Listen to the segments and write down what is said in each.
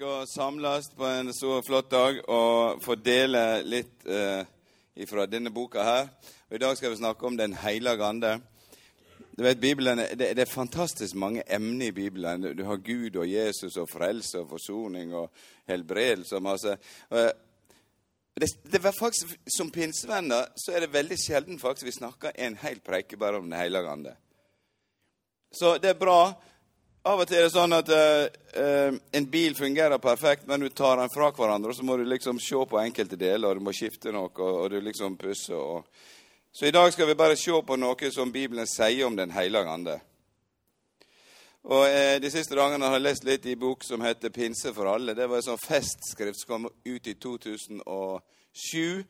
Å samles på en så flott dag og få dele litt eh, fra denne boka her. Og I dag skal vi snakke om Den hellige ande. Du vet, Bibelen, det, det er fantastisk mange emner i Bibelen. Du, har Gud og Jesus og frelse og forsoning og helbredelse og masse. Og, det, det var faktisk, Som pinsevenner så er det veldig sjelden faktisk vi snakker en hel preike bare om Den hellige ande. Så det er bra. Av og til er det sånn at uh, en bil fungerer perfekt, men du tar den fra hverandre, og så må du liksom se på enkelte deler, og du må skifte noe, og, og du liksom pusser. Og... Så i dag skal vi bare se på noe som Bibelen sier om Den hellige ande. Og uh, De siste dagene har jeg lest litt i bok som heter 'Pinse for alle'. Det var en sånn festskrift som kom ut i 2007.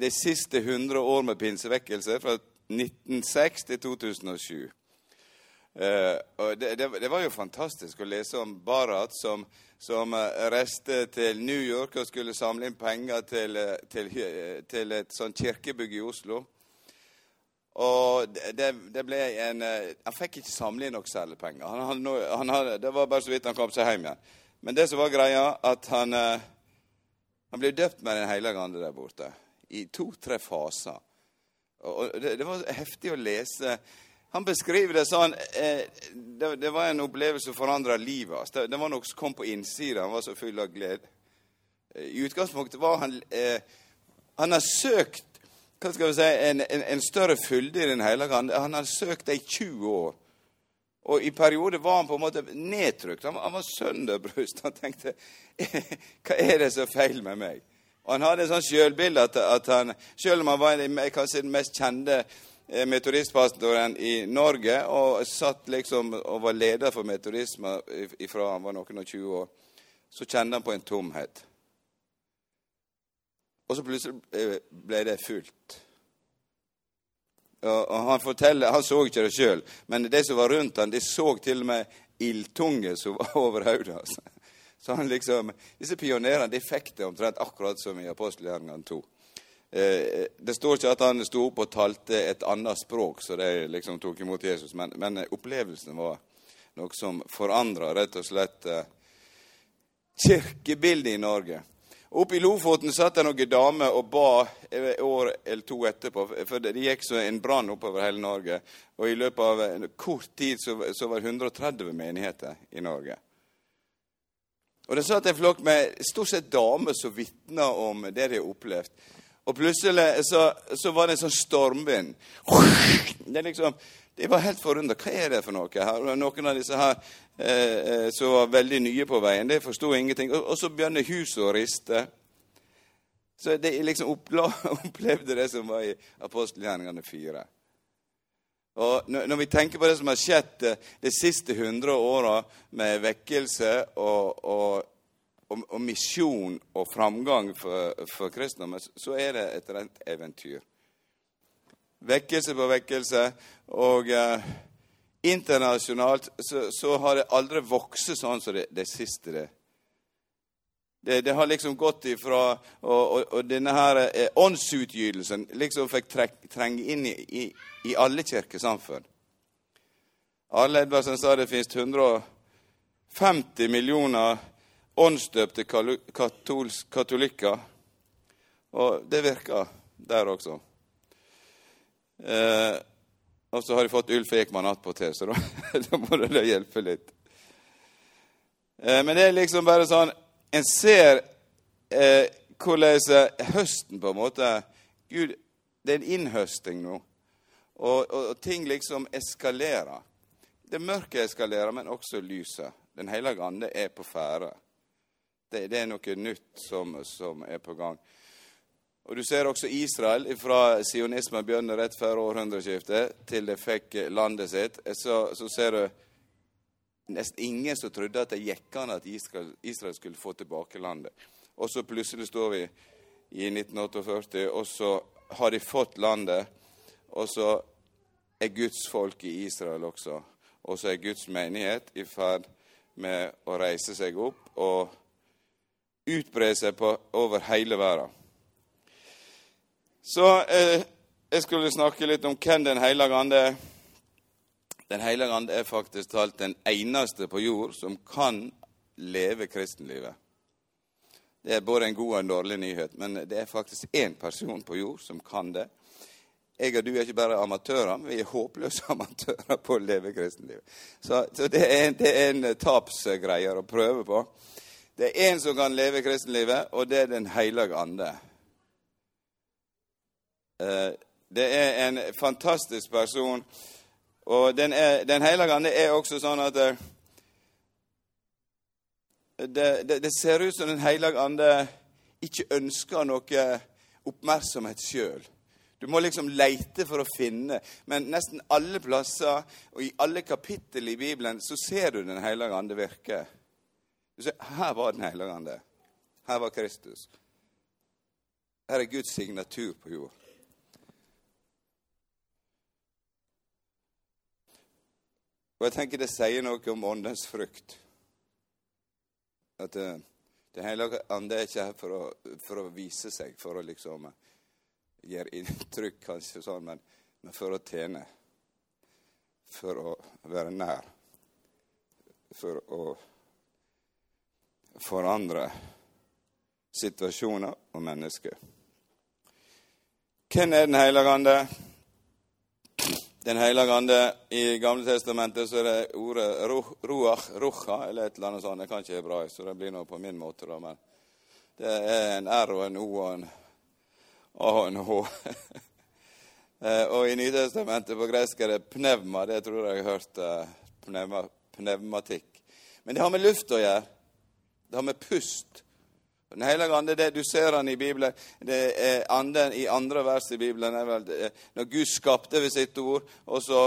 de siste 100 år med pinsevekkelse, fra 1906 til 2007. Uh, og det, det, det, var jo fantastisk å lese om Barat som, som uh, reiste til New York og skulle samle inn penger til, uh, til, til et sånt kirkebygg i Oslo. Og det, det ble en Han fikk ikke samle inn nok særlig penger. Han, han, han det var bare så vidt han kom seg hjem igjen. Men det som var greia, at han, han ble døpt med Den hellige ande der borte. I to-tre faser. Og det, det var heftig å lese han beskriver det sånn eh, det, det, var en opplevelse som forandra livet hans. Det, det, var noe som kom på innsida. Han var så full av glede. I utgangspunktet var han eh, Han har søkt hva skal vi si, en, en, en større fylde i Den hellige ande. Han har søkt det i 20 år. Og i perioder var han på en måte nedtrykt. Han, han var sønderbrust. Han tenkte Hva er det som er feil med meg? Og han hadde et sånt sjølbilde at, at han, selv om han var kanskje den mest kjente metodistpastoren i Norge og satt liksom og var leder for metodisme ifra han var noen og 20 år, så kjente han på en tomhet. Og så plutselig ble det fullt. Og han forteller, han så ikke det sjøl, men de som var rundt han, de så til og med ildtunge som var over hodet hans. Så han liksom, disse pionerene de fikk det omtrent akkurat som i apostelgjerningene 2. Eh, det står ikke at han sto opp og talte et annet språk, så de liksom tok imot Jesus, men, men opplevelsen var noe som forandra rett og slett eh, kirkebildet i Norge. Oppe i Lofoten satt det noen damer og ba år eller to etterpå, for det gikk så en brann oppover hele Norge. Og i løpet av en kort tid så, så var det 130 menigheter i Norge. Og det satt en flokk med stort sett damer som vitna om det de har opplevd. Og plutselig så, så, var det en sånn stormvind. Det liksom, de var helt forundra. Hva er det for noe? her? Noen av disse her eh, som var veldig nye på veien, de forsto ingenting. Og, og, så begynner huset å riste. Så de liksom opplevde det som var i apostelgjerningene fire. Og når vi tenker på det som har skjedd de siste hundre åra med vekkelse og, og og, og misjon og framgang for, for kristendommen, så er det et rent eventyr. Vekkelse på vekkelse. Og eh, internasjonalt så, så, har det aldri vokst sånn som det, det siste. det. Det, det, har liksom gått ifra Og, og, og denne her eh, åndsutgytelsen liksom fikk trek, trenge inn i, i, i alle kirkesamfunn. Arle Edvardsen sa det finnes 150 millioner åndsdøpte katolikker. Og det virker der også. Eh, og så har de fått Ulf Ekman attpåtil, så da, da må det hjelpe litt. Eh, men det er liksom bare sånn En ser eh, hvordan høsten på en måte Gud, det er en innhøsting nå. Og, og, og ting liksom eskalerer. Det mørke eskalerer, men også lyset. Den hellige ande er på ferde. Det, det, er noe nytt som, som, er på gang. Og Du ser også Israel fra sionismen begynner rett før århundreskiftet, til de fikk landet sitt. Så, så ser du nesten ingen som trodde at det gikk an at Israel, Israel, skulle få tilbake landet. Og så plutselig står vi i 1948, og så har de fått landet. Og så er Guds folk i Israel også. Og så er Guds menighet i ferd med å reise seg opp og utbre seg på, over hele verden. Så eh, jeg skulle snakke litt om hvem Den hellige ande er. Den hellige ande er faktisk talt den eneste på jord som kan leve kristenlivet. Det er både en god og en dårlig nyhet, men det er faktisk én person på jord som kan det. Jeg og du er ikke bare amatører, men vi er håpløse amatører på å leve kristenlivet. Så, så det, er, det er en tapsgreier å prøve på. Det er én som kan leve kristenlivet, og det er Den hellige ande. Eh, det er en fantastisk person. Og Den, er, den hellige ande er også sånn at eh, det, det, det ser ut som Den hellige ande ikke ønsker noe oppmerksomhet sjøl. Du må liksom leite for å finne. Men nesten alle plasser og i alle kapittel i Bibelen så ser du Den hellige ande virke. Du ser, Her var Den hellige ande. Her var Kristus. Her er Guds signatur på jord. Og jeg tenker det sier noe om åndens frukt. At uh, Den hellige ande er ikke her for å, for å, vise seg, for å liksom uh, gjøre inntrykk, kanskje sånn, men, men for å tjene. For å være nær. For å forandre situasjoner og mennesker. Hvem er Den hellige ande? Den hellige ande I Gamle testamentet så er det ordet ruach, rucha, eller et eller annet sånt. Jeg kan ikke hebraisk, så det blir noe på min måte, da. Men det er en R og en O og en A og en H. Eh, og i Nytestamentet på gresk er det pneuma. Det tror jeg jeg har hørt. Eh, pneuma, pneumatikk. Men det har med luft å gjøre. Det har med pust den hellige ande, det du ser han i Bibelen, det er anden i andre vers i Bibelen er vel det, Når Gud skapte ved sitt ord, og så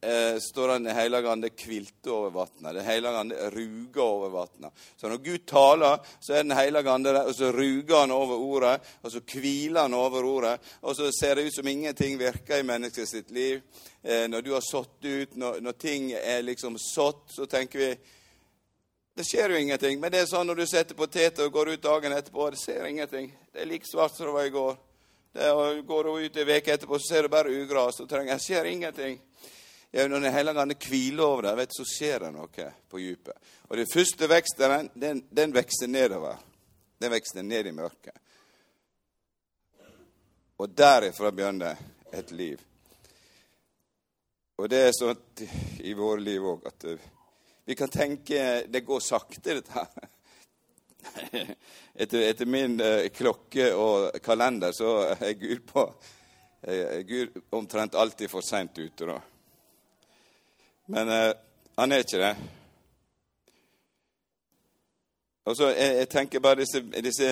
eh, står han Den hellige ande kvilte over vannet. Den hellige ande ruger over vannet. Så når Gud taler, så er Den hellige ande der, og så ruger han over ordet, og så hviler han over ordet, og så ser det ut som ingenting virker i mennesket sitt liv. Eh, når du har sådd ut, når, når ting er liksom sådd, så tenker vi det skjer jo ingenting. Men det er sånn når du setter poteter og går ut dagen etterpå, det ser ingenting. Det er like svart som det var i går. Det er, går du ut en uke etterpå, så ser du bare ugras. og Det skjer ingenting. Ja, når Den hellige ande hviler over deg, vet, så skjer det noe på dypet. Og den første veksten, den, den vokser nedover. Den vokser ned i mørket. Og derifra begynner et liv. Og det er sånn i våre liv òg at vi kan tenke det går sakte, dette her. Etter, etter, min uh, klokke og kalender så er Gud på er Gud omtrent alltid for seint ute, da. Men uh, han er ikke det. Og så jeg, jeg, tenker bare disse, disse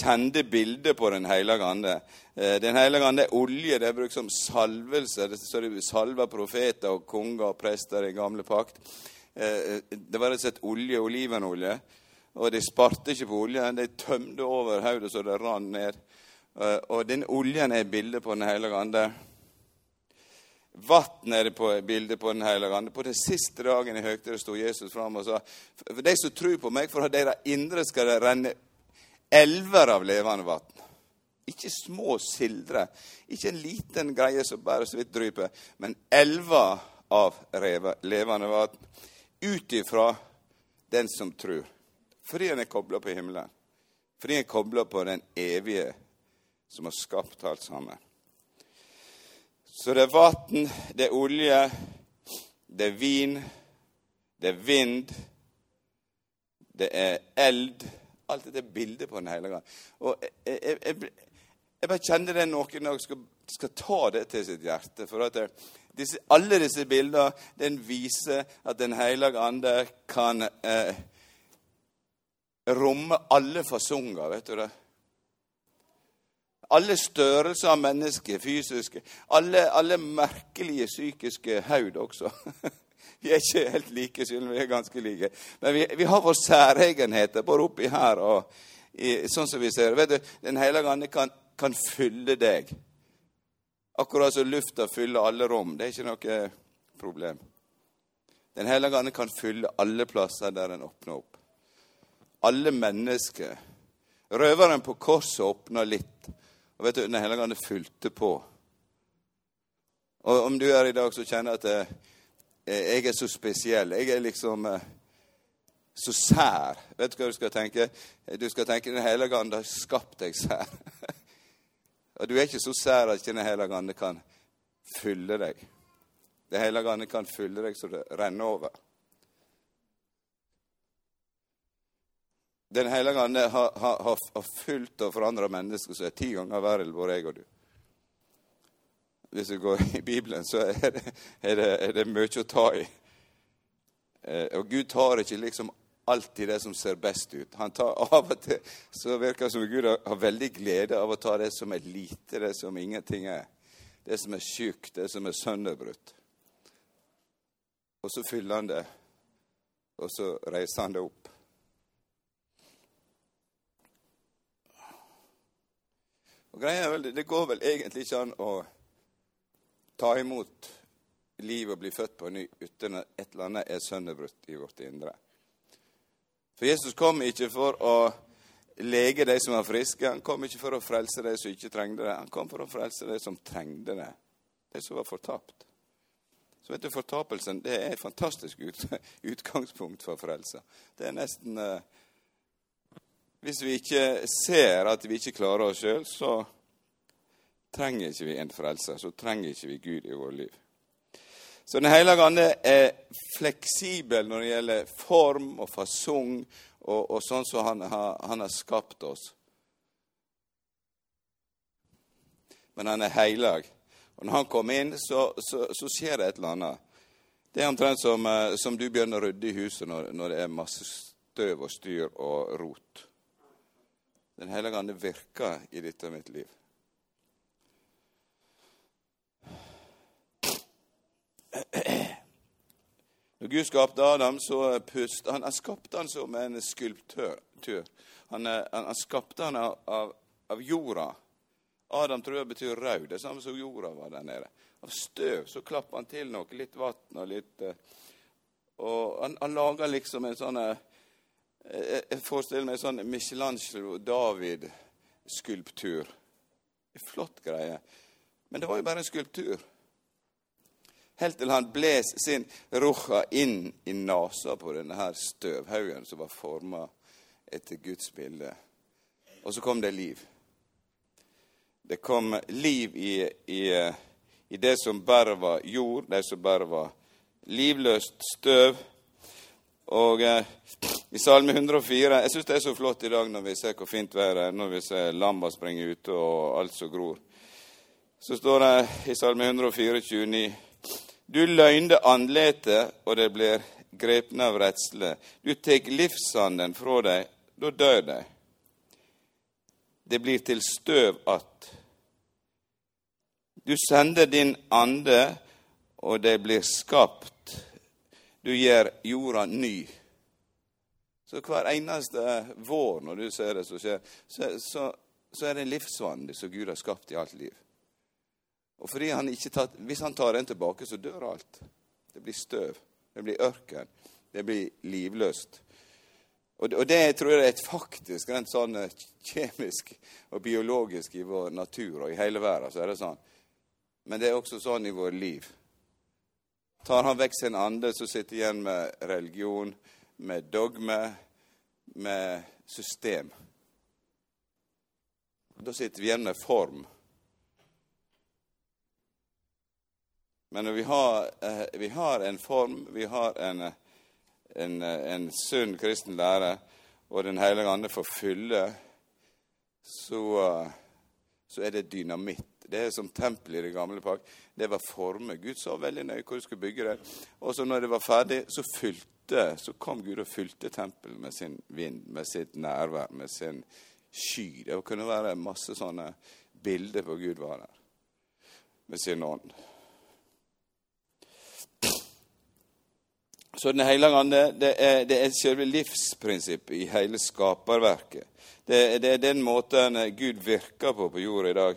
kjente bilder på Den hellige ande. Eh, den hellige ande er olje. Det er brukt som salvelse. Det står salva profeter og konger og prester i gamle pakt. Eh, det var rett og slett olje, olivenolje. Og de sparte ikke på oljen, de tømte over hodet så det rant ned. Eh, og den oljen er bildet på Den hellige ande. Vann er det på bildet på Den hellige ande. På den siste dagen i høgtida sto Jesus fram og sa For de som tror på meg, fra deres indre skal det renne elver av levende vann. Ikke små sildre, ikke en liten greie som bare så vidt dryper, men elver av levende vann ut ifra den som tror. Fordi han er kobla på himmelen. Fordi han er kobla på den evige som har skapt alt sammen. Så det er vann, det er olje, det er vin, det er vind, det er eld. Alt dette bilder på Den hellige ånd. Og jeg, jeg, jeg, jeg, bare kjenner det noen dag skal, skal ta det til sitt hjerte. For at det, disse, alle disse bildene den viser at Den hellige ande kan eh, romme alle fasonger. Vet du det? Alle størrelser av mennesker, fysiske. Alle, alle merkelige psykiske haud også. Vi er ikke helt like, selv om vi er ganske like. Men vi, vi har våre særegenheter både oppi her og i, sånn som vi ser du, Den hellige ande kan, kan fylle deg. Akkurat som lufta fyller alle rom. Det er ikke noe problem. Den hellige ande kan fylle alle plasser der den åpner opp. Alle mennesker. Røveren på korset åpna litt. Og vet du, Den hellige ande fylte på. Og om du er i dag så kjenner at eh, jeg er så spesiell. Jeg er liksom eh, så sær. Vet du hva du skal tenke? Du skal tenke Den hellige ande har skapt deg sær. Og du er ikke så sær at ikke Den hellige ande kan fylle deg. Den hellige ande kan fylle deg så det renner over. Den hellige ande har, har, har fylt og forandra mennesker som er ti ganger verre enn både jeg og du. Hvis du går i Bibelen, så er det, er det, er det mye å ta i. Eh, og Gud tar ikke liksom alltid det som ser best ut. Han tar Av og til så virker det som Gud har veldig glede av å ta det som er lite, det som ingenting er. Det som er sjukt, det som er sønderbrutt. Og så fyller han det, og så reiser han det opp. Og greia er vel, Det går vel egentlig ikke an å ta imot liv og bli født på ny uten at et eller annet er sønderbrutt i vårt indre. For Jesus kom ikke for å lege de som var friske. Han kom ikke for å frelse de som ikke trengte det. Han kom for å frelse de som trengte det, de som var fortapt. Så vet du, Fortapelsen det er et fantastisk ut, utgangspunkt for frelse. Det er nesten eh, Hvis vi ikke ser at vi ikke klarer oss sjøl, så trenger ikke vi en frelser. Så trenger ikke vi Gud i vårt liv. Så Den hellige ande er fleksibel når det gjelder form og fasong og, og sånn som han, han, har skapt oss. Men han er hellig. Og når han kommer inn, så, så, så, skjer det et eller annet. Det er omtrent som, eh, som du begynner å rydde i huset når, når, det er masse støv og styr og rot. Den hellige ande virker i dette mitt liv. Når Gud skapte Adam, så pustet han, han skapte han som en skulptør. Han, han, han skapte han av, av, jorda. Adam tror jeg betyr rød. Det samme som jorda var der nede. Av støv så klapper han til noe. Litt vann og litt eh, Og han, han lager liksom en sånn eh, Jeg forestiller meg en sånn Michelangelo David-skulptur. Flott greie. Men det var jo bare en skulptur helt til han bles sin rucha inn i nesa på denne her støvhaugen som var forma etter Guds bilde. Og så kom det liv. Det kom liv i, i, i det som bare var jord, det som bare var livløst støv. Og eh, i Salme 104 Jeg syns det er så flott i dag når vi ser hvor fint været er, når vi ser lamba springe ute og alt som gror. Så står det i Salme 104, 29 du løgnde andletet, og det blir grepne av redsle. Du tek livsanden fra deg, da dør de. Det blir til støv att. Du sender din ande, og det blir skapt. Du gjør jorda ny. Så hver eneste vår når du ser det som skjer, så, så, så er det en livsvann som Gud har skapt i alt liv. Og fordi han ikke tatt, Hvis han tar den tilbake, så dør alt. Det blir støv. Det blir ørken. Det blir livløst. Og og det tror jeg er et faktisk rent sånn eh, kjemisk og biologisk i vår natur og i hele verden. så er det sånn. Men det er også sånn i vårt liv. Tar han vekk sin ande, så sitter igjen med religion, med dogme, med system. Da sitter vi igjen med form. Men vi har, eh, vi har en form, vi har en, en, en sunn kristen lære, og Den hellige ande får fylle, så, så, er det dynamitt. Det er som tempelet i det gamle pakt. Det var former. Gud så veldig nøye hvor du skulle bygge det. Og så når det var ferdig, så fylte, så kom Gud og fylte tempelet med sin vind, med sitt nærvær, med sin sky. Det kunne være masse sånne bilder på Gud var der, med sin ånd. Så Den hellige ande det er, det er selve livsprinsippet i hele skaperverket. Det, det er den måten Gud virker på på jorda i dag.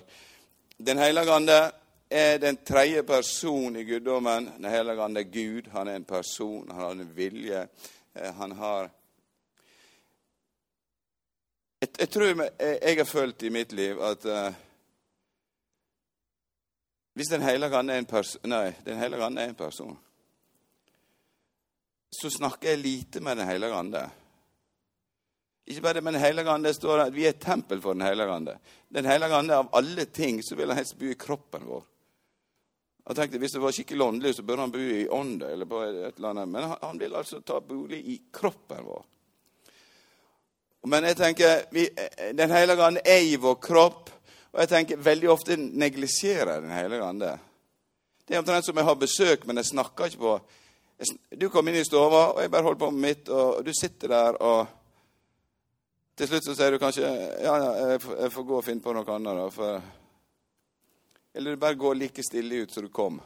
Den hellige ande er den tredje person i guddommen. Den hellige ande er Gud. Han er en person, han har en vilje. Eh, han har Jeg, jeg tror jeg, har følt i mitt liv at uh, hvis Den hellige ande er en person Nei, Den hellige ande er en person. Så snakker jeg lite med Den hellige ande. Ikke bare med Den hellige ande. Det står at vi er et tempel for Den hellige ande. Den hellige ande, av alle ting, så vil han helst bo i kroppen vår. Jeg tenkte, Hvis det var skikkelig åndelig, så burde han bo i ånda. eller på et eller annet. Men han, han vil altså ta bolig i kroppen vår. Men jeg tenker, vi, Den hellige ande er i vår kropp. Og jeg tenker, veldig ofte neglisjerer Den hellige ande. Det er omtrent som jeg har besøk, men jeg snakker ikke på Du kom inn i stua, og jeg bare holdt på med mitt, og du sitter der og til slutt så sier du kanskje ja, ja, jeg får gå og finne på noe annet. da, for... Eller du bare går like stille ut som du kom.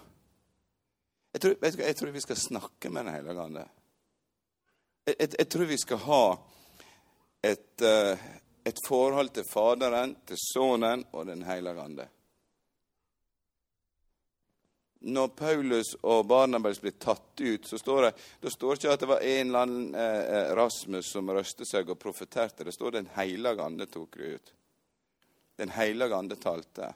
Jeg tror, jeg, jeg tror vi skal snakke med Den hellige ande. Jeg, jeg, tror vi skal ha et, uh, et forhold til Faderen, til Sønnen og Den hellige ande når Paulus og Barnabas blir tatt ut, så står det det står ikke at det var en eller annen eh, eh Rasmus som røste seg og profeterte. Det står Den hellige ande tok det ut. Den hellige ande talte.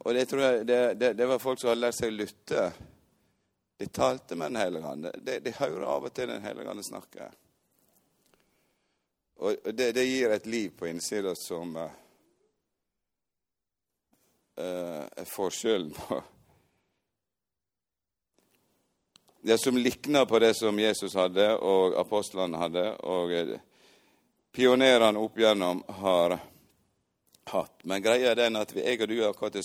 Og det, tror jeg, det, det, det, var folk som hadde lært seg å lytte. De talte med Den hellige ande. De, de hører av og til Den hellige ande snakke. Og det, det, gir et liv på innsida som uh, uh, forskjellen på Det som likner på det som Jesus hadde og apostlene hadde, og uh, pionerene opp igjennom har hatt. Men greia er den at vi, jeg og du akkurat det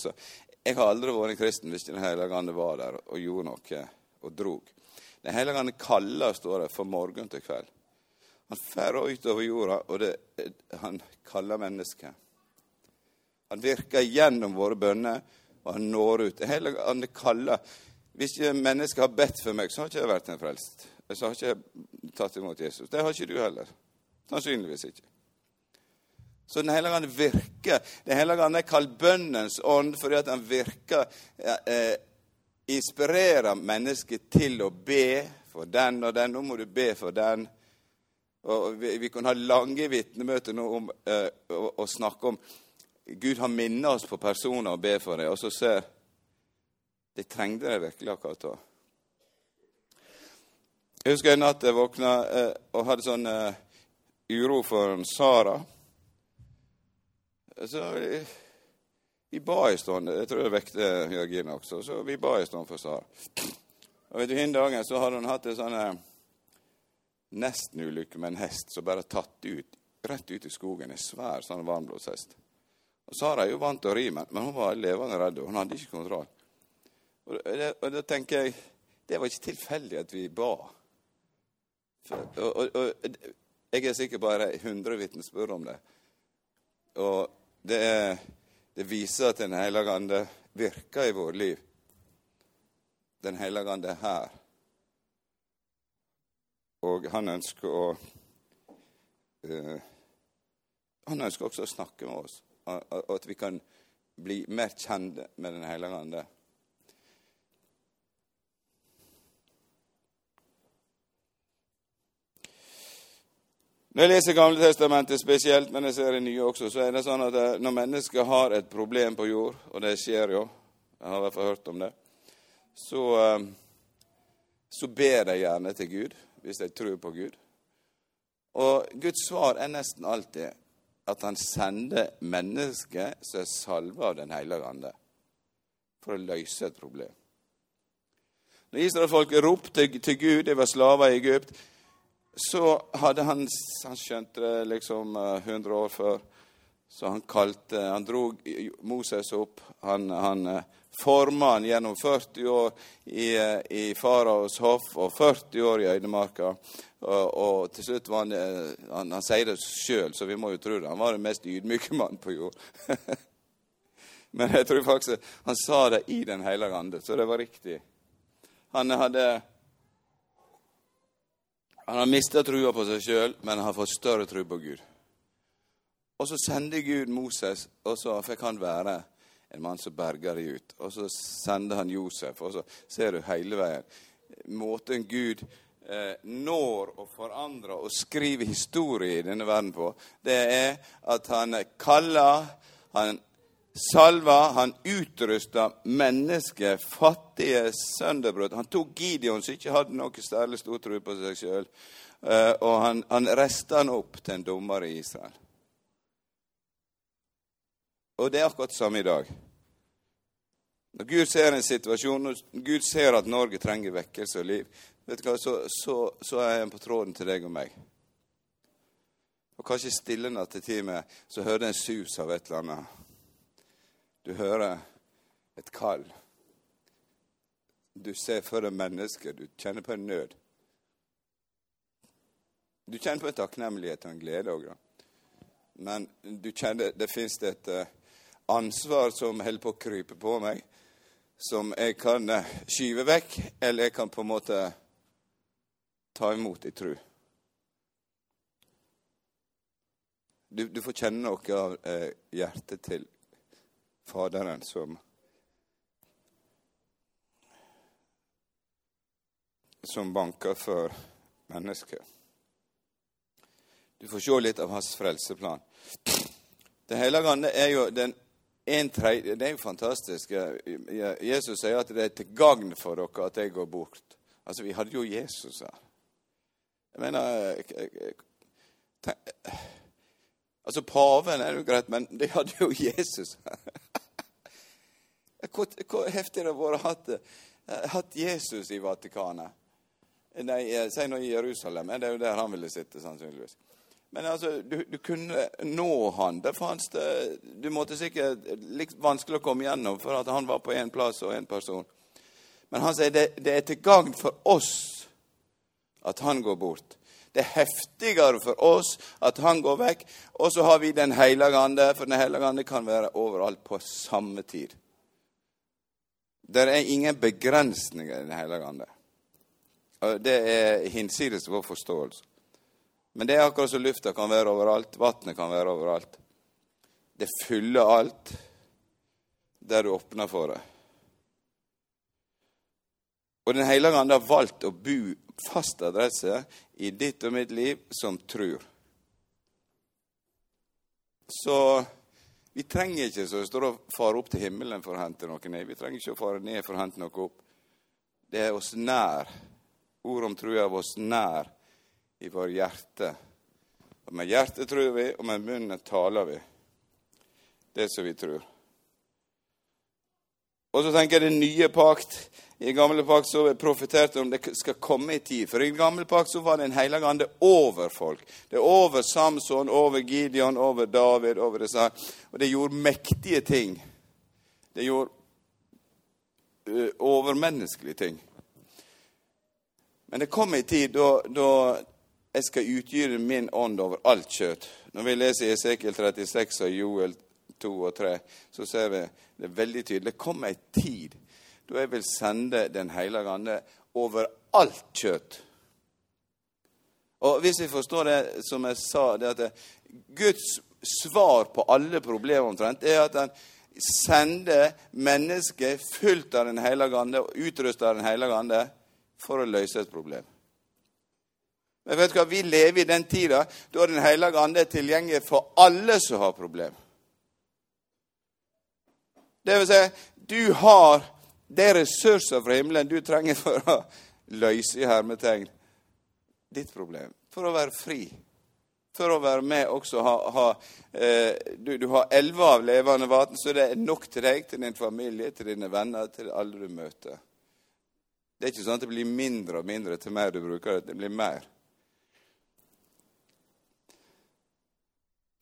Jeg har aldri vært kristen hvis Den hellige ande var der og gjorde noe og drog. Den hellige ande kaller, står det, fra morgen til kveld. Han ferder utover jorda, og det, han kaller mennesker. Han virker gjennom våre bønner, og han når ut. Det hele han kaller Hvis ikke mennesker har bedt for meg, så har ikke jeg vært en frelst. Så har ikke jeg tatt imot Jesus. Det har ikke du heller. Sannsynligvis ikke. Så Den hellige ande virker. Den hellige ande er kalt bønnens ånd fordi at han virker eh, Inspirerer mennesket til å be for den og den. Nå må du be for den. Og vi, vi kan ha lange vitnemøter nå om eh, å, å snakke om Gud har minnet oss på personer og ber for dem, og så ser De trengte det virkelig akkurat da. Jeg husker en natt jeg våkna eh, og hadde sånn eh, uro for Sara. Så vi, vi ba en stund. Jeg tror det vekte Jørgine også. Så vi ba en stund for Sara. Og vet du, Den dagen så hadde hun hatt en sånn eh, nesten-ulykke med en hest som bare tatt ut, rett ut i skogen. En svær sånn varmblodshest. Sara er jo vant til å ri, men hun var levende redd, og hun hadde ikke kontroll. Og, det, og da tenker jeg det var ikke tilfeldig at vi ba. For, og, og, jeg er sikker på at det er hundre vitnesbyrd om det. Og det, det viser at Den hellige ande virker i vårt liv. Den hellige ande er her. Og han ønsker å uh, Han ønsker også å snakke med oss og at vi kan bli mer kjent med Den hellige ande. Når jeg leser Gamle Testamentet spesielt, men jeg ser det nye også, så er det sånn at eh, når mennesker har et problem på jord, og det skjer jo, jeg har i hvert fall hørt om det, så, eh, så ber de gjerne til Gud, hvis de tror på Gud. Og Guds svar er nesten alltid at han sender mennesker som er salva av Den hellige ande, for å løse et problem. Når israelfolket ropte til Gud, de var slaver i Egypt, så hadde han Han skjønt det liksom 100 år før. Så han kalte Han dro Moses opp. Han, han eh, forma han gjennom 40 år i, eh, i faraos hoff og 40 år i øydemarka. Og, og, til slutt var han, eh, han Han sier det sjøl, så vi må jo tro det. Han var den mest ydmyke mannen på jord. Men jeg tror faktisk han sa det i Den hellige ande, så det var riktig. Han hadde han har mista trua på seg sjøl, men han har fått større tro på Gud. Og så sender Gud Moses, og så fikk han være en mann som berger dem ut. Og så sender han Josef, og så ser du hele veien. Måten Gud eh, når og forandrer og skriver historie i denne verden på, det er at han kaller, han salver, han utruster mennesker, fattige sønderbrudd. Han tok Gideon, som ikke hadde noe særlig stor tro på seg sjøl, eh, og han, han resta han opp til en dommer i Israel. Og det er akkurat det samme i dag. Når Gud ser en situasjon, når Gud ser at Norge trenger vekkelse og liv, vet du hva, så, så, så er han på tråden til deg og meg. Og kanskje stille nattetime så hører du en sus av et eller annet. Du hører et kall. Du ser for deg mennesker. Du kjenner på en nød. Du kjenner på en takknemlighet og en glede òg, Men du kjenner det fins et uh, ansvar som holder på å krype på meg, som jeg kan uh, skyve vekk, eller jeg kan på en måte ta imot i tru. Du, du, får kjenne noe av eh, hjertet til Faderen som som banker for mennesket. Du får se litt av hans frelseplan. Den hellige ande er jo den en tredje, Det er jo fantastisk. Jesus sier at det er til gagn for dere at jeg går bort. Altså, vi hadde jo Jesus her. Jeg mener tenk, Altså, paven er jo greit, men de hadde jo Jesus her. Hvor, hvor heftig det hadde vært å ha Jesus i Vatikanet. Nei, si nå i Jerusalem. Det er jo der han ville sitte, sannsynligvis. Men altså, du, du, kunne nå han. Det fanns det Du måtte sikkert litt vanskelig å komme gjennom, for at han var på én plass og én person. Men han sier det, det er til gagn for oss at han går bort. Det er heftigere for oss at han går vekk. Og så har vi Den hellige ande, for Den hellige ande kan være overalt på samme tid. Det er ingen begrensninger i Den hellige ande. Det er hinsides vår forståelse. Men det er akkurat som lufta kan være overalt, vannet kan være overalt. Det fyller alt der du åpner for det. Og Den hellige ande har valgt å bo fast adresse i ditt og mitt liv som trur. Så vi trenger ikke stå og fare opp til himmelen for å hente noe ned. Vi trenger ikke å fare ned for å hente noe opp. Det er oss nær. Ordet om trua er oss nær i vår hjerte. Og med hjertet tror vi, og med munnen taler vi det som vi tror. Og så tenker jeg det nye pakt. I gamle pakt så profeterte om det skal komme i tid. For i gamle pakt så var det en hellige ande over folk. Det er over Samson, over Gideon, over David, over disse her. Og det gjorde mektige ting. Det gjorde uh, overmenneskelige ting. Men det kom en tid da, da jeg skal utgyte min ånd over alt kjøtt. Når vi leser Esekiel 36 og Joel 2 og 3, så ser vi det veldig tydelig. Det kommer ei tid da jeg vil sende Den hellige ande over alt kjøtt. Og hvis vi forstår det som jeg sa, det at Guds svar på alle problemer omtrent, er at han sender mennesket fullt av Den hellige ande og utrustet av Den hellige ande for å løse et problem. Men vet du hva, vi lever i den tida da Den hellige ande er tilgjengelig for alle som har problemer. Det vil si, du har de ressurser fra himmelen du trenger for å løse i hermetegn ditt problem. For å være fri. For å være med også ha, ha eh, du, du, har elleve av levende vann, så det er nok til deg, til din familie, til dine venner, til alle du møter. Det er ikke sånn at det blir mindre og mindre til mer du bruker det. Det blir mer.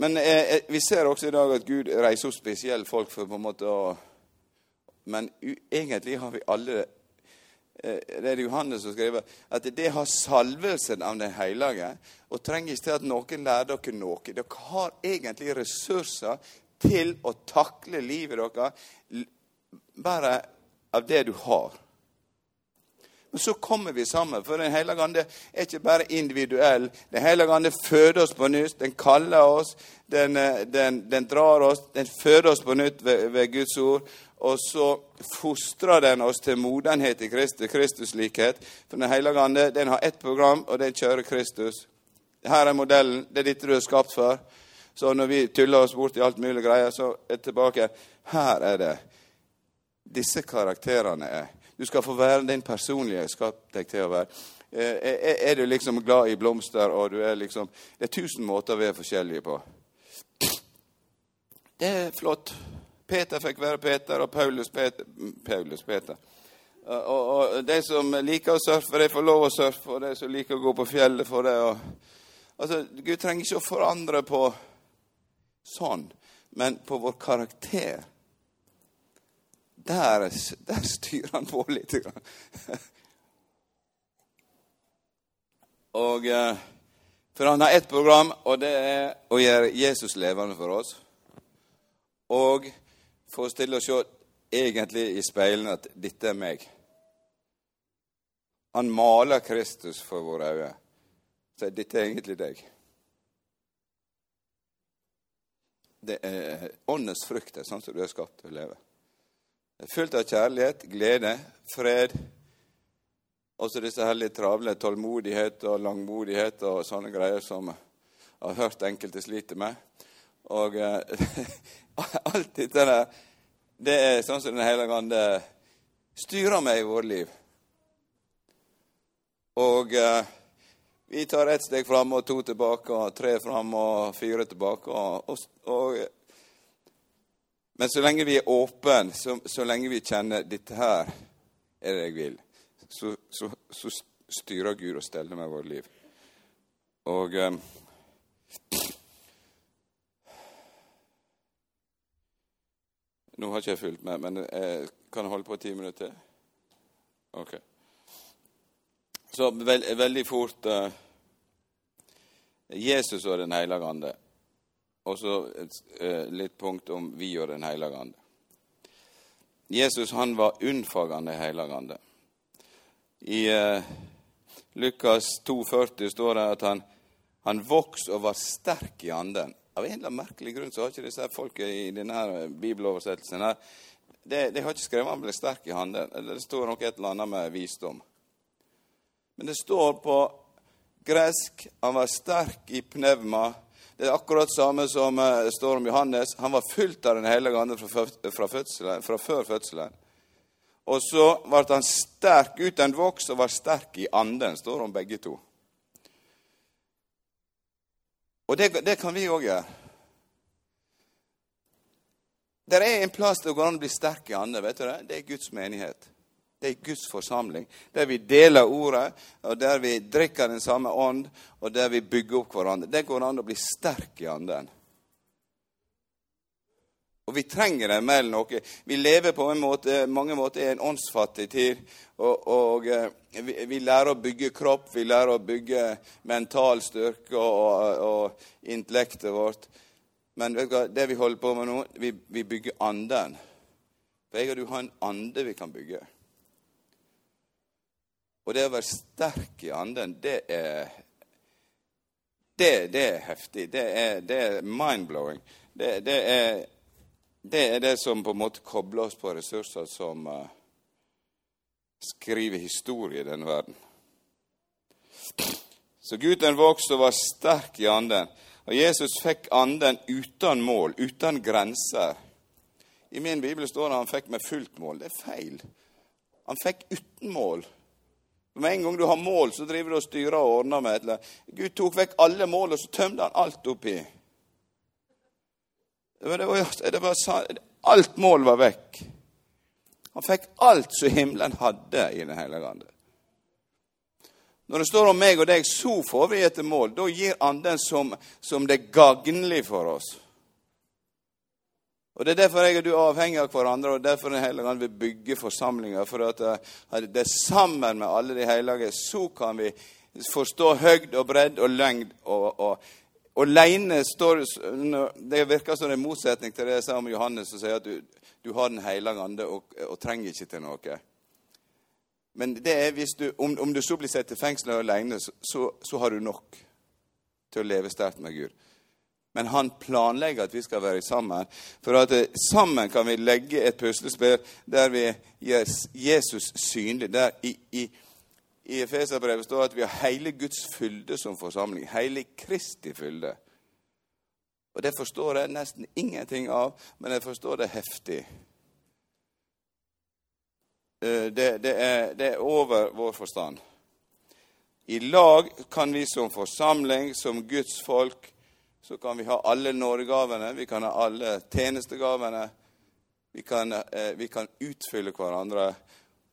Men eh, eh, vi ser også i dag at Gud reiser opp spesielle folk for på en måte å Men egentlig har vi alle eh, Det er Johannes som skriver at det har salvelsen av Den hellige. Og trenger ikke til at noen lærer dere noe. Dere har egentlig ressurser til å takle livet deres bare av det du har. Men så kommer vi sammen, for Den hellige ande er ikke bare individuell. Den hellige ande føder oss på nytt. Den kaller oss, den, eh, den, den drar oss, den føder oss på nytt ved, ved, Guds ord. Og så fostrer den oss til modenhet i Kristus, Kristuslikhet. For Den hellige ande den har ett program, og den kjører Kristus. Her er modellen. Det er dette du er skapt for. Så når vi tuller oss bort i alt mulig greier, så er det tilbake. Her er det. Disse karakterene er du skal få være den personlige skapt deg til å være. Eh, er du liksom glad i blomster, og du er liksom Det er tusen måter vi er forskjellige på. Det er flott. Peter fikk være Peter, og Paulus Peter. Paulus Peter. Og, og de som liker å surfe, de får lov å surfe, og de som liker å gå på fjellet, får det. Og, altså, Gud trenger ikke å forandre på sånn, men på vår karakter der, der styrer han på litt. Og, eh, for han har ett program, og det er å gjøre Jesus levende for oss. Og få oss til å se egentlig i speilene at dette er meg. Han maler Kristus for våre øyne. Så dette er egentlig deg. Det er åndens frukt, sånn som du er skapt til å leve. Fullt av kjærlighet, glede, fred. Også disse her litt travle tålmodighet og langmodighet og sånne greier som jeg har hørt enkelte sliter med. Og eh, alt dette der, det er sånn som Den hellige ande styrer meg i vårt liv. Og eh, vi tar ett steg fram og to tilbake, og tre fram og fire tilbake. og, og, og men så lenge vi er åpne, så, så, lenge vi kjenner 'dette her er det jeg vil', så, så, så styrer Gud og steller med vårt liv. Og um, Nå har ikke jeg fulgt med, men jeg kan jeg holde på ti minutter til? Ok. Så veld, veldig fort uh, Jesus og Den hellige ande. Og så eh, litt punkt om vi og Den hellige ande. Jesus han var unnfagende hellige I eh, Lukas 2,40 står det at han, han vokste og var sterk i anden. Av en eller annen merkelig grunn så har ikke disse folka i denne bibeloversettelsen her, de, de, har ikke skrevet han ble sterk i handen. Eller det står nok et eller annet med visdom. Men det står på gresk han var sterk i pneuma, det er akkurat samme som uh, står om Johannes. Han var fylt av Den hellige ande fra, fra, fra, før fødselen. Og så ble han sterk uten voks og var sterk i anden, står det om begge to. Og det, det kan vi òg gjøre. Det er en plass der det går an å bli sterk i anden. vet du Det Det er Guds menighet. Det er Guds forsamling, der vi deler ordet, og der vi drikker den samme ånd, og der vi bygger opp hverandre. Det går an å bli sterk i anden. Og vi trenger det mer enn noe. Vi lever på en måte, mange måter i en åndsfattig tid. Og, og eh, vi, vi, lærer å bygge kropp, vi lærer å bygge mental styrke og, og, intellektet vårt. Men det vi holder på med nå, vi, vi bygger anden. For jeg og du har en ande vi kan bygge. Og det å være sterk i anden, det er Det, det er heftig. Det er, det er mind-blowing. Det, det, er, det, er, det som på en måte kobler oss på ressurser som uh, skriver historie i denne verden. Så gutten vokste og var sterk i anden. Og Jesus fikk anden uten mål, uten grenser. I min bibel står det at han fikk med fullt mål. Det er feil. Han fikk uten mål. Med en gang du har mål, så driver du og styrer og ordner med et Gud tok vekk alle mål, og så tømte han alt oppi. Det var, det var, alt mål var vekk. Han fikk alt som himmelen hadde i Den hellige ande. Når det står om meg og deg, så får vi etter mål. Da gir Anden som, som det er gagnlig for oss. Og Det er derfor jeg og du er avhengig av hverandre, og derfor Den hellige ånd vil bygge forsamlinger. For at eh, det er sammen med alle de hellige så kan vi forstå høgd og bredd og lengd. Og, og, alene står Det virker som en motsetning til det jeg sa om Johannes, som sier at du, du har Den hellige ande og, og, trenger ikke til noe. Men det er hvis du, om, om du så blir satt i fengsel alene, så, så, så har du nok til å leve sterkt med Gud. Men han planlegger at vi skal være sammen. For at eh, sammen kan vi legge et puslespill der vi gjør Jesus synlig. Der i, i, i Efeserbrevet står at vi har hele Guds fylde som forsamling. Hele Kristi fylde. Og det forstår jeg nesten ingenting av, men jeg forstår det heftig. Eh, det, det, er, det er over vår forstand. I lag kan vi som forsamling, som Guds folk, så kan vi ha alle nådegavene, vi kan ha alle tjenestegavene. Vi kan, eh, vi kan utfylle hverandre,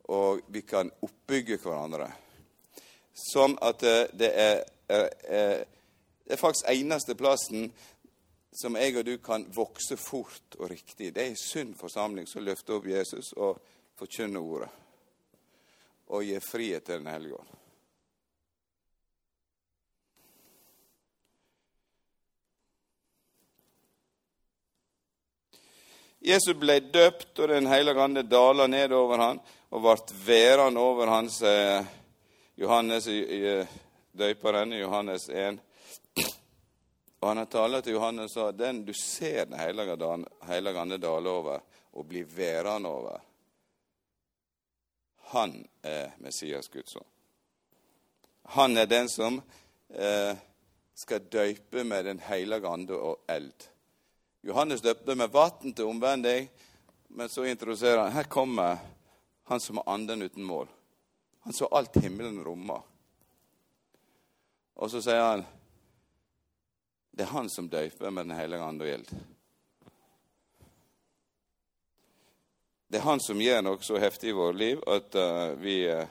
og vi kan oppbygge hverandre. Sånn at eh, det er, er, er, det er faktisk eneste plassen som jeg og du kan vokse fort og riktig. Det er en sunn forsamling som løfter opp Jesus og forkynner ordet. Og gir frihet til Den hellige ånd. Jesus ble døpt, og Den hellige ande dala ned over han og ble værende over hans eh, Johannes i døperen Johannes 1. Og han har talt til Johannes og sa den du ser Den hellige ande dale over og bli værende over, han er Messias Guds ånd. Han er den som eh, skal døype med Den hellige ande og eld. Johannes døpte med vann til omvending, men så introduserer han her kommer han som har anden uten mål. Han så alt himmelen rommer. Og så sier han det er han som døyper med Den hellige ande og gjeld. Det er han som gjør noe så heftig i vårt liv at uh, vi uh,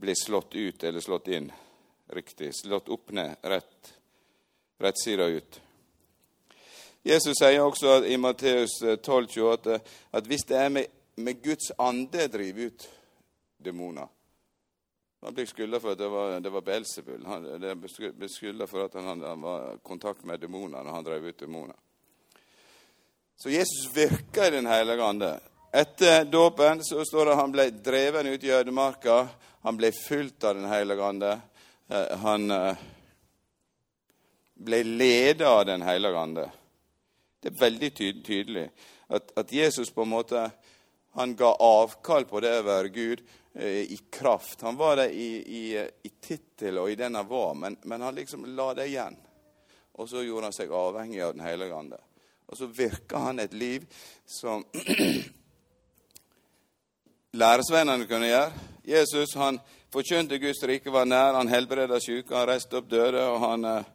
blir slått ut eller slått inn riktig. Slått opp ned rett rettsida ut. Jesus sier også i Matteus 12, at, at hvis det er med, med Guds ande driver ut demoner Han blir skylda for at det var, det var Belzebul. Han ble skylda for at han, han var i kontakt med demoner når han drev ut demoner. Så Jesus virka i Den hellige ande. Etter dåpen så står det at han ble dreven ut i ødemarka. Han ble fylt av Den hellige ande. Eh, han eh, ble ledet av Den hellige ande. Det er veldig tydelig at, at, Jesus på en måte han ga avkall på det å være Gud eh, i kraft. Han var det i, i, i tittel og i den han var, men, men, han liksom la det igjen. Og så gjorde han seg avhengig av Den hellige ande. Og så virka han et liv som læresvennene kunne gjøre. Jesus han forkynte Guds rike var nær, han helbreda syke, han reiste opp døde, og han eh,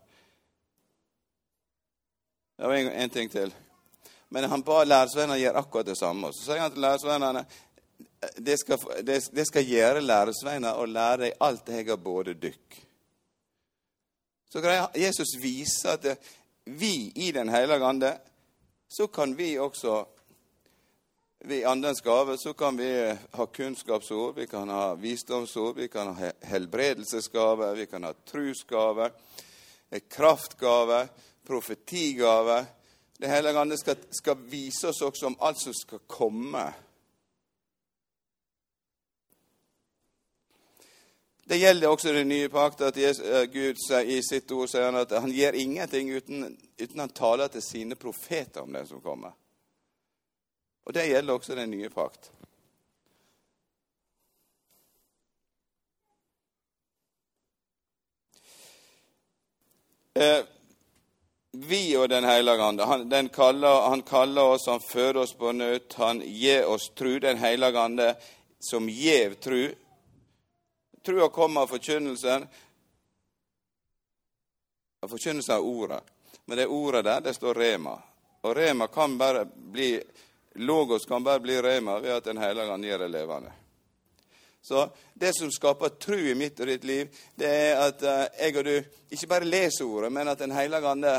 det var en, en ting til. Men han ba læresvennene gjøre akkurat det samme. Så sier han til læresvennene det skal, det, det skal gjøre læresvennene å lære deg alt jeg har både dykk. Så greier Jesus vise at vi i Den hellige ande, så kan vi også vi Andens gave så kan vi ha kunnskapsord, vi kan ha visdomsord, vi kan ha helbredelsesgave, vi kan ha trusgave, kraftgave, profetigave. Det hellige ande skal, skal, vise oss også om alt som skal komme. Det gjelder også den nye pakt, at eh, Gud i sitt ord sier han at han gjør ingenting uten, uten han taler til sine profeter om det som kommer. Og det gjelder også den nye pakt. Eh, vi og Den hellige ande. Han, kaller, han kaller oss, han fører oss på nødt, han gir oss tru. Den hellige ande som gjev tru. Trua kommer av forkynnelsen. Av forkynnelsen av ordet. Men det ordet der, det står rema. Og rema kan bare bli Logos kan bare bli rema ved at Den hellige ande gjør det levende. Så det som skaper tru i mitt og ditt liv, det er at uh, jeg og du ikke bare leser ordet, men at Den hellige ande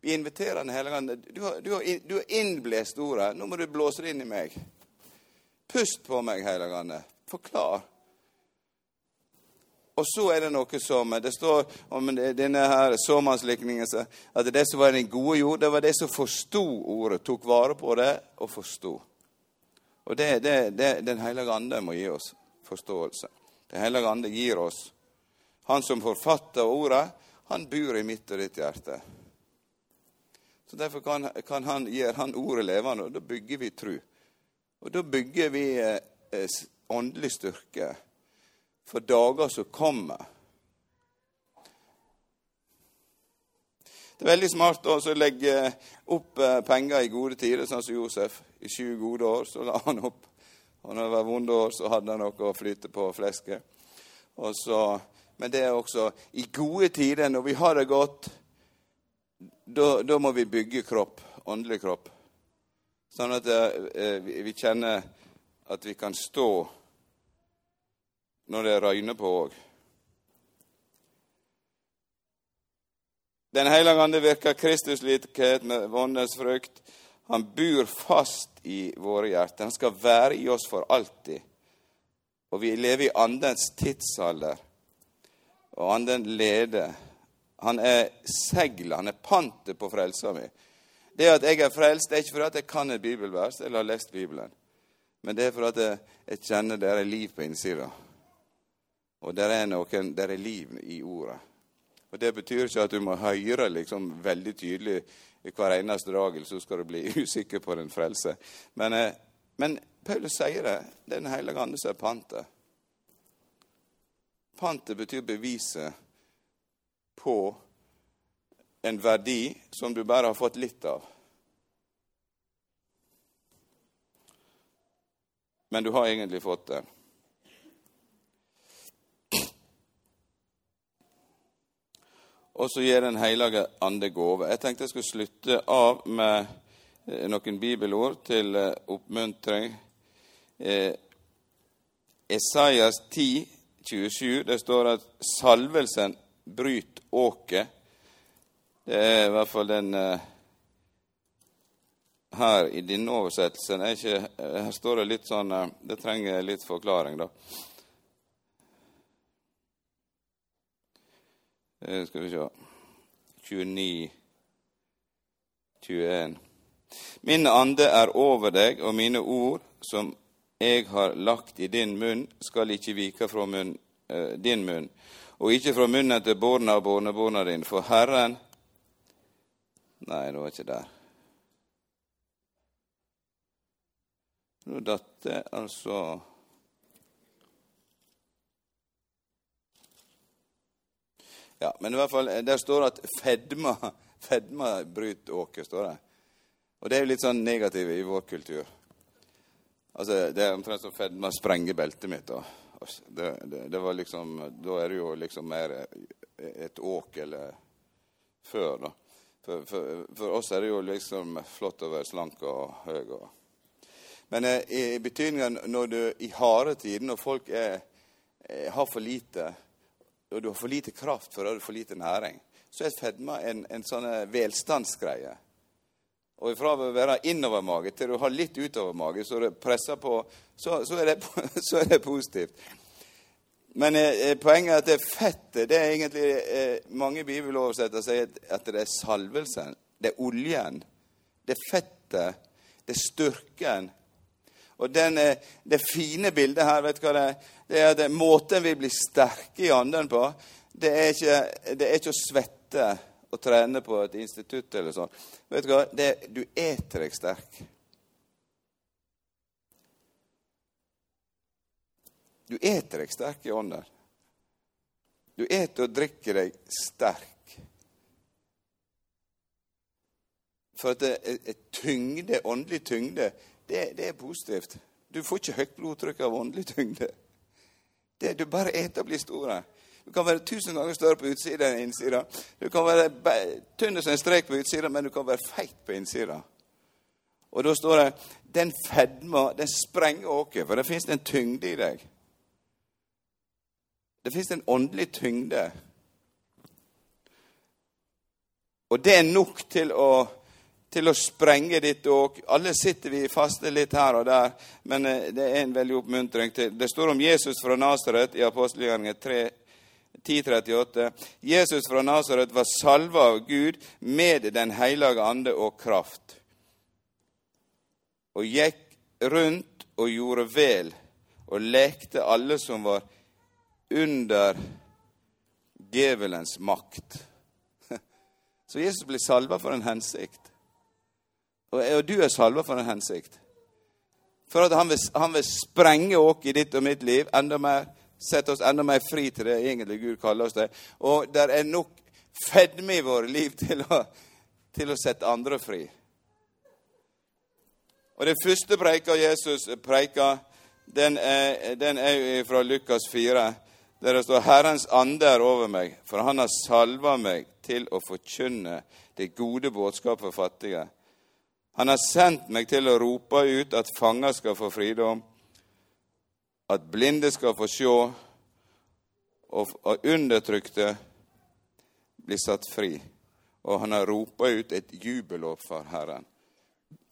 vi inviterer Den hellige ånd. Du du, har, innblåst ordet. Nå må du blåse det inn i meg. Pust på meg, Hellige ande. Forklar. Og så er det noe som Det står om denne her såmannslikningen at det som var den gode jord, det var det som forsto ordet, tok vare på det og forsto. Og det, det Den hellige ande må gi oss forståelse. Den hellige ande gir oss. Han som forfatter ordet, han bor i mitt og ditt hjerte. Så Derfor kan, kan han, gjøre han ordet levende, og da bygger vi tru. Og da bygger vi eh, åndelig styrke for dager som kommer. Det er veldig smart å legge opp eh, penger i gode tider, sånn som Josef. I sju gode år så la han opp. Og når det var vonde år, så hadde han noe å flyte på flesket. Så, men det er også i gode tider, når vi har det godt, da må vi bygge kropp, åndelig kropp. Sånn at eh, vi kjenner at vi kan stå når det røyner på òg. Den hellige ande virker Kristuslikhet med vondens frukt. Han bor fast i våre hjerter. Han skal være i oss for alltid. Og vi lever i Andens tidsalder, og Anden leder. Han er seglet, han er pantet på frelsa mi. Det at jeg er frelst, det er ikke fordi jeg kan et bibelvers eller har lest Bibelen, men det er fordi jeg, jeg kjenner det er liv på innsida. Og det er, noen, det er liv i ordet. Og Det betyr ikke at du må høre liksom veldig tydelig i hver eneste dag, så skal du bli usikker på din frelse. Men, eh, men Paulus sier det. Det er Den hellige ande som er pantet. Pantet betyr beviset på en verdi som du bare har fått litt av. Men du har egentlig fått det. Og så gir Den hellige ande gåve. Jeg tenkte jeg skulle slutte av med eh, noen bibelord til eh, oppmuntring. Eh, Esaias 10, 27, det står at salvelsen bryter åket. Det er i hvert fall den her i denne oversettelsen. Ikke, her står det litt sånn Det trenger litt forklaring, da. Det skal vi se 29, 21. Min ande er over deg, og mine ord som jeg har lagt i din munn, skal ikke vike fra munn, eh, din munn, og ikke fra munnen til barna og barnebarna dine, for Herren Nei, det var ikke der. Nå datt det altså Ja, Men i hvert fall, der står det at fedma, fedma bryter åker. står det. Og det er jo litt sånn negativt i vår kultur. Altså, Det er omtrent som fedma sprenger beltet mitt. da. Altså, det, det, det, var liksom, Da er det jo liksom mer et åk eller før, da. For, for, for, oss er det jo liksom flott å være slank og høy. Og. Men eh, i betydningen når du i harde tider, når folk er, er, har for lite og du har for lite kraft for å ha for lite næring, så er fedme en, en sånn velstandsgreie. Og fra å være innovermage til å ha litt utovermage, så det presser på, så, så, er, det, så er, det, positivt. Men eh, poenget er at det fettet det er egentlig eh, Mange bibeloversettere sier at det er salvelsen, det er oljen, det er fettet, det er styrken. Og den, eh, det fine bildet her, vet du hva det er? det er at måten vi blir sterke i anden på, det er ikke, det er ikke å svette og trene på et institutt eller sånn. Vet Du hva? Det, du eter deg sterk. Du eter deg sterk i ånden. Du eter og drikker deg sterk. For at det er tyngde, åndelig tyngde, det, det er positivt. Du får ikke høyt blodtrykk av åndelig tyngde. Det, du bare eter og blir store. Du kan være tusen ganger større på utsida enn innsida. Du kan være tynn som en strek på utsida, men du kan være feit på innsida. Og da står det den fedma, den sprenger åket, for det fins en tyngde i deg. Det fins en åndelig tyngde. Og det er nok til å til å sprenge ditt åk. Alle sitter vi faste litt her og der, men eh, det er en veldig oppmuntring til Det står om Jesus fra Nasaret i apostelgjerningen 1038. Jesus fra Nasaret var salva av Gud med Den hellige ande og kraft, og gikk rundt og gjorde vel og lekte alle som var under djevelens makt. Så Jesus blir salva for en hensikt. Og, du er salva for en hensikt. For at han vil, han vil sprenge åk i ditt og mitt liv enda mer. Sette oss enda mer fri til det egentlig Gud kaller oss det. Og der er nok fedme i våre liv til å, til å sette andre fri. Og Den første preika Jesus preika, den er, den er fra Lukas 4, der det står 'Herrens ande er over meg, for han har salva meg til å forkynne det gode budskap for fattige'. Han har sendt meg til å rope ut at fanger skal få fridom, at blinde skal få se, og undertrykte blir satt fri. Og han har ropa ut et jubelår for Herren.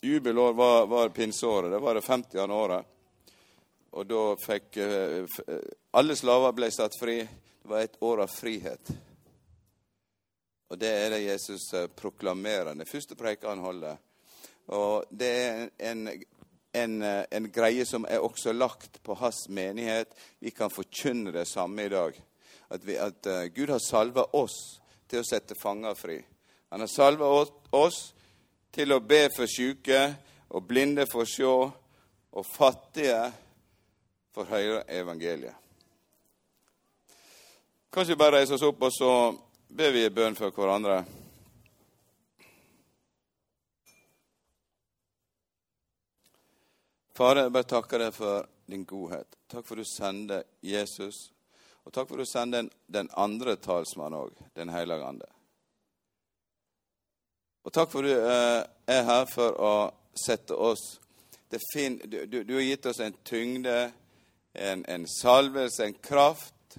Jubelår var, var pinseåret. Det var det 50. året. Og da fikk eh, Alle slaver ble satt fri. Det var et år av frihet. Og det er det Jesus eh, proklamerer. Den første preika han holder. Og det er en, en, eh, en, greie som er også lagt på hans menighet. Vi kan forkynne det samme i dag. At, vi, at Gud har salva oss til å sette fanger fri. Han har salva oss til å be for syke og blinde for å se, og fattige for høre evangeliet. Kanskje vi bare reiser oss opp, og så ber vi en bønn for hverandre. Far, jeg bare takker deg for din godhet. Takk for du sender Jesus. Og takk for du sender den, andre talsmannen òg, Den hellige ande. Og takk for du eh, er her for å sette oss fin, du, du, du, har gitt oss en tyngde, en, en salvelse, en kraft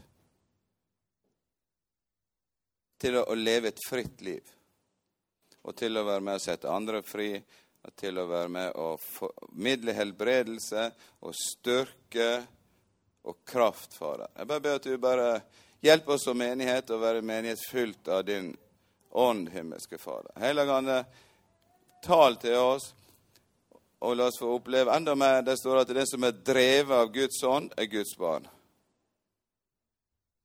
til å, å, leve et fritt liv. Og til å være med og sette andre fri, til å være med og formidle helbredelse og styrke og kraft, Fader. Jeg bare ber at du bare hjelper oss som menighet å være menighet fylt av din ånd, himmelske Fader. Hellige tal til oss, og la oss få oppleve enda mer. Det står at det som er drevet av Guds ånd, er Guds barn.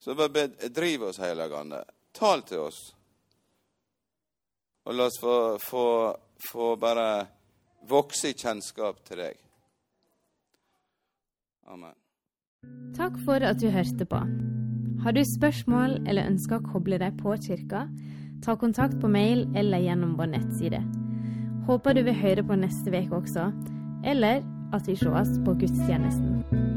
Så bare driv oss, Hellige Ande. Tal til oss. Og la oss få, få, få bare vokse i kjennskap til deg. Amen. Takk for at du hørte på. Har du spørsmål eller ønsker å koble deg på kirka? Ta kontakt på mail eller gjennom vår nettside. Håper du vil høre på neste uke også, eller at vi sees på gudstjenesten.